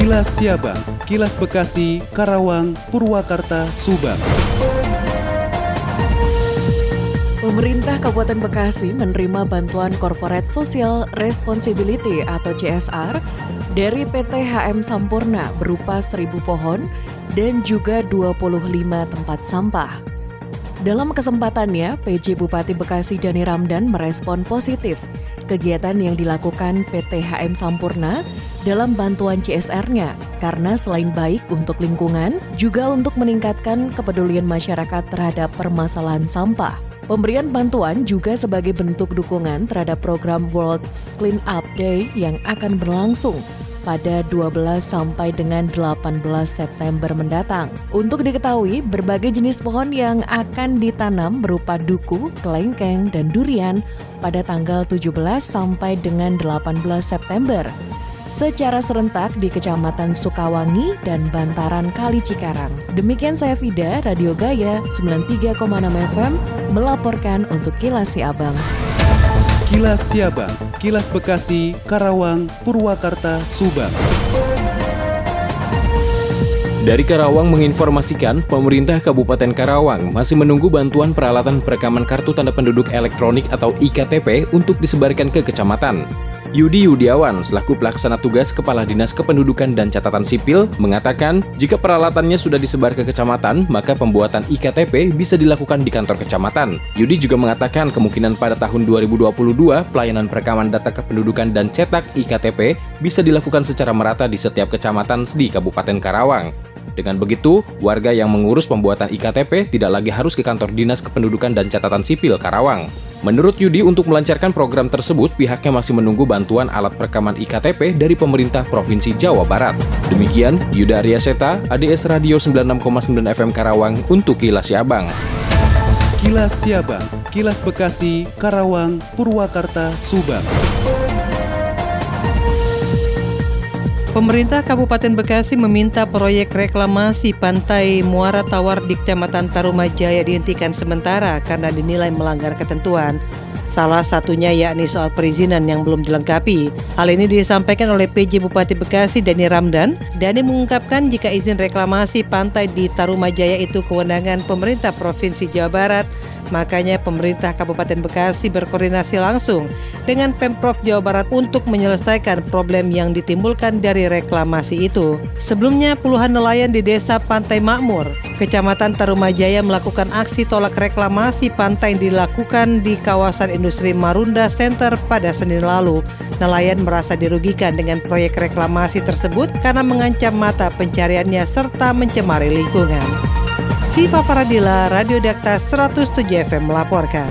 Kilas Siabang, Kilas Bekasi, Karawang, Purwakarta, Subang. Pemerintah Kabupaten Bekasi menerima bantuan Corporate Social Responsibility atau CSR dari PT HM Sampurna berupa 1000 pohon dan juga 25 tempat sampah. Dalam kesempatannya, PJ Bupati Bekasi Dani Ramdan merespon positif kegiatan yang dilakukan PT HM Sampurna dalam bantuan CSR-nya karena selain baik untuk lingkungan, juga untuk meningkatkan kepedulian masyarakat terhadap permasalahan sampah. Pemberian bantuan juga sebagai bentuk dukungan terhadap program World Clean Up Day yang akan berlangsung pada 12 sampai dengan 18 September mendatang. Untuk diketahui, berbagai jenis pohon yang akan ditanam berupa duku, kelengkeng, dan durian pada tanggal 17 sampai dengan 18 September secara serentak di Kecamatan Sukawangi dan Bantaran Kali Cikarang. Demikian saya Fida, Radio Gaya 93,6 FM melaporkan untuk Kilas Siabang. Kilas Siabang, Kilas Bekasi, Karawang, Purwakarta, Subang. Dari Karawang menginformasikan, pemerintah Kabupaten Karawang masih menunggu bantuan peralatan perekaman kartu tanda penduduk elektronik atau IKTP untuk disebarkan ke kecamatan. Yudi Yudiawan, selaku pelaksana tugas Kepala Dinas Kependudukan dan Catatan Sipil, mengatakan jika peralatannya sudah disebar ke kecamatan, maka pembuatan IKTP bisa dilakukan di kantor kecamatan. Yudi juga mengatakan kemungkinan pada tahun 2022, pelayanan perekaman data kependudukan dan cetak IKTP bisa dilakukan secara merata di setiap kecamatan di Kabupaten Karawang. Dengan begitu, warga yang mengurus pembuatan IKTP tidak lagi harus ke kantor Dinas Kependudukan dan Catatan Sipil Karawang. Menurut Yudi, untuk melancarkan program tersebut, pihaknya masih menunggu bantuan alat perekaman IKTP dari pemerintah Provinsi Jawa Barat. Demikian, Yuda Arya Seta, ADS Radio 96,9 FM Karawang untuk Kilas Siabang. Kilas Siabang, Kilas Bekasi, Karawang, Purwakarta, Subang. Pemerintah Kabupaten Bekasi meminta proyek reklamasi Pantai Muara Tawar di Kecamatan Tarumajaya dihentikan sementara karena dinilai melanggar ketentuan. Salah satunya yakni soal perizinan yang belum dilengkapi. Hal ini disampaikan oleh PJ Bupati Bekasi Dani Ramdan. Dani mengungkapkan jika izin reklamasi pantai di Tarumajaya itu kewenangan pemerintah Provinsi Jawa Barat Makanya pemerintah Kabupaten Bekasi berkoordinasi langsung dengan Pemprov Jawa Barat untuk menyelesaikan problem yang ditimbulkan dari reklamasi itu. Sebelumnya puluhan nelayan di Desa Pantai Makmur, Kecamatan Tarumajaya melakukan aksi tolak reklamasi pantai yang dilakukan di kawasan industri Marunda Center pada Senin lalu. Nelayan merasa dirugikan dengan proyek reklamasi tersebut karena mengancam mata pencariannya serta mencemari lingkungan. Siva Paradila, Radio Dakta 107 FM melaporkan.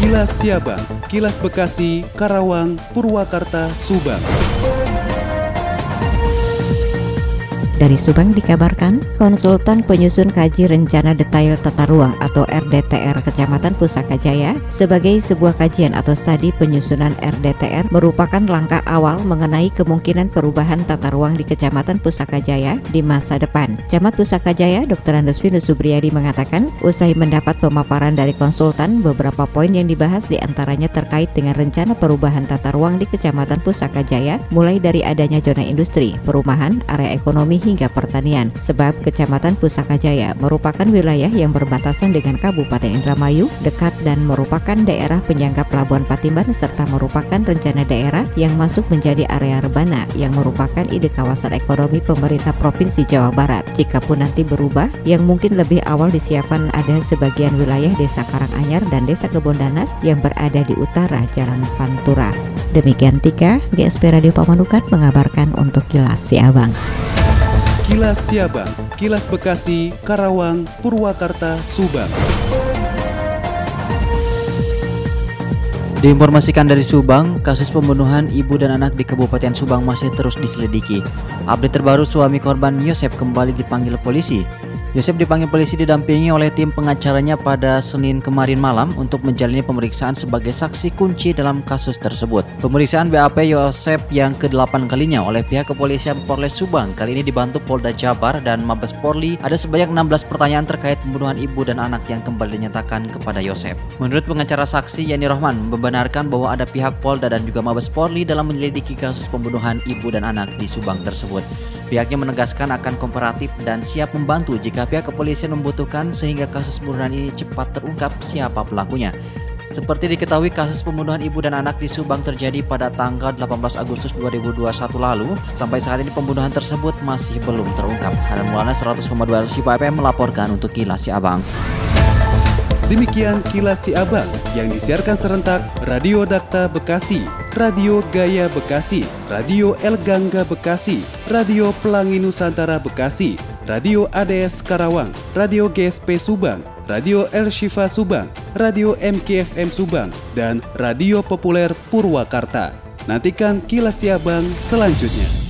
Kilas Siabang, Kilas Bekasi, Karawang, Purwakarta, Subang. Dari Subang dikabarkan, konsultan penyusun kaji rencana detail tata ruang atau RDTR Kecamatan Pusaka Jaya sebagai sebuah kajian atau studi penyusunan RDTR merupakan langkah awal mengenai kemungkinan perubahan tata ruang di Kecamatan Pusaka Jaya di masa depan. Camat Pusaka Jaya, Dr. Andes Vinus Subriyadi mengatakan, usai mendapat pemaparan dari konsultan, beberapa poin yang dibahas di antaranya terkait dengan rencana perubahan tata ruang di Kecamatan Pusaka Jaya, mulai dari adanya zona industri, perumahan, area ekonomi hingga pertanian. Sebab Kecamatan Pusaka Jaya merupakan wilayah yang berbatasan dengan Kabupaten Indramayu, dekat dan merupakan daerah penyangga Pelabuhan Patimban serta merupakan rencana daerah yang masuk menjadi area rebana yang merupakan ide kawasan ekonomi pemerintah Provinsi Jawa Barat. Jika pun nanti berubah, yang mungkin lebih awal disiapkan ada sebagian wilayah Desa Karanganyar dan Desa Kebondanas yang berada di utara Jalan Pantura. Demikian Tika, GSP Radio Pamanukan mengabarkan untuk Kilas Siabang. Kilas Siabang, Kilas Bekasi, Karawang, Purwakarta, Subang. Diinformasikan dari Subang, kasus pembunuhan ibu dan anak di Kabupaten Subang masih terus diselidiki. Update terbaru suami korban Yosep kembali dipanggil polisi. Yosep dipanggil polisi didampingi oleh tim pengacaranya pada Senin kemarin malam untuk menjalani pemeriksaan sebagai saksi kunci dalam kasus tersebut. Pemeriksaan BAP Yosep yang ke-8 kalinya oleh pihak kepolisian Polres Subang kali ini dibantu Polda Jabar dan Mabes Polri ada sebanyak 16 pertanyaan terkait pembunuhan ibu dan anak yang kembali dinyatakan kepada Yosep. Menurut pengacara saksi Yani Rohman membenarkan bahwa ada pihak Polda dan juga Mabes Polri dalam menyelidiki kasus pembunuhan ibu dan anak di Subang tersebut. Pihaknya menegaskan akan kooperatif dan siap membantu jika pihak kepolisian membutuhkan sehingga kasus pembunuhan ini cepat terungkap siapa pelakunya. Seperti diketahui kasus pembunuhan ibu dan anak di Subang terjadi pada tanggal 18 Agustus 2021 lalu. Sampai saat ini pembunuhan tersebut masih belum terungkap. Haran Mulana 100,2 LC FM melaporkan untuk Kilas Si Abang. Demikian kilas si Abang yang disiarkan serentak Radio Dakta Bekasi, Radio Gaya Bekasi, Radio El Gangga Bekasi, Radio Pelangi Nusantara Bekasi, Radio ADS Karawang, Radio GSP Subang, Radio El Shifa Subang, Radio MKFM Subang, dan Radio Populer Purwakarta. Nantikan kilas si Abang selanjutnya.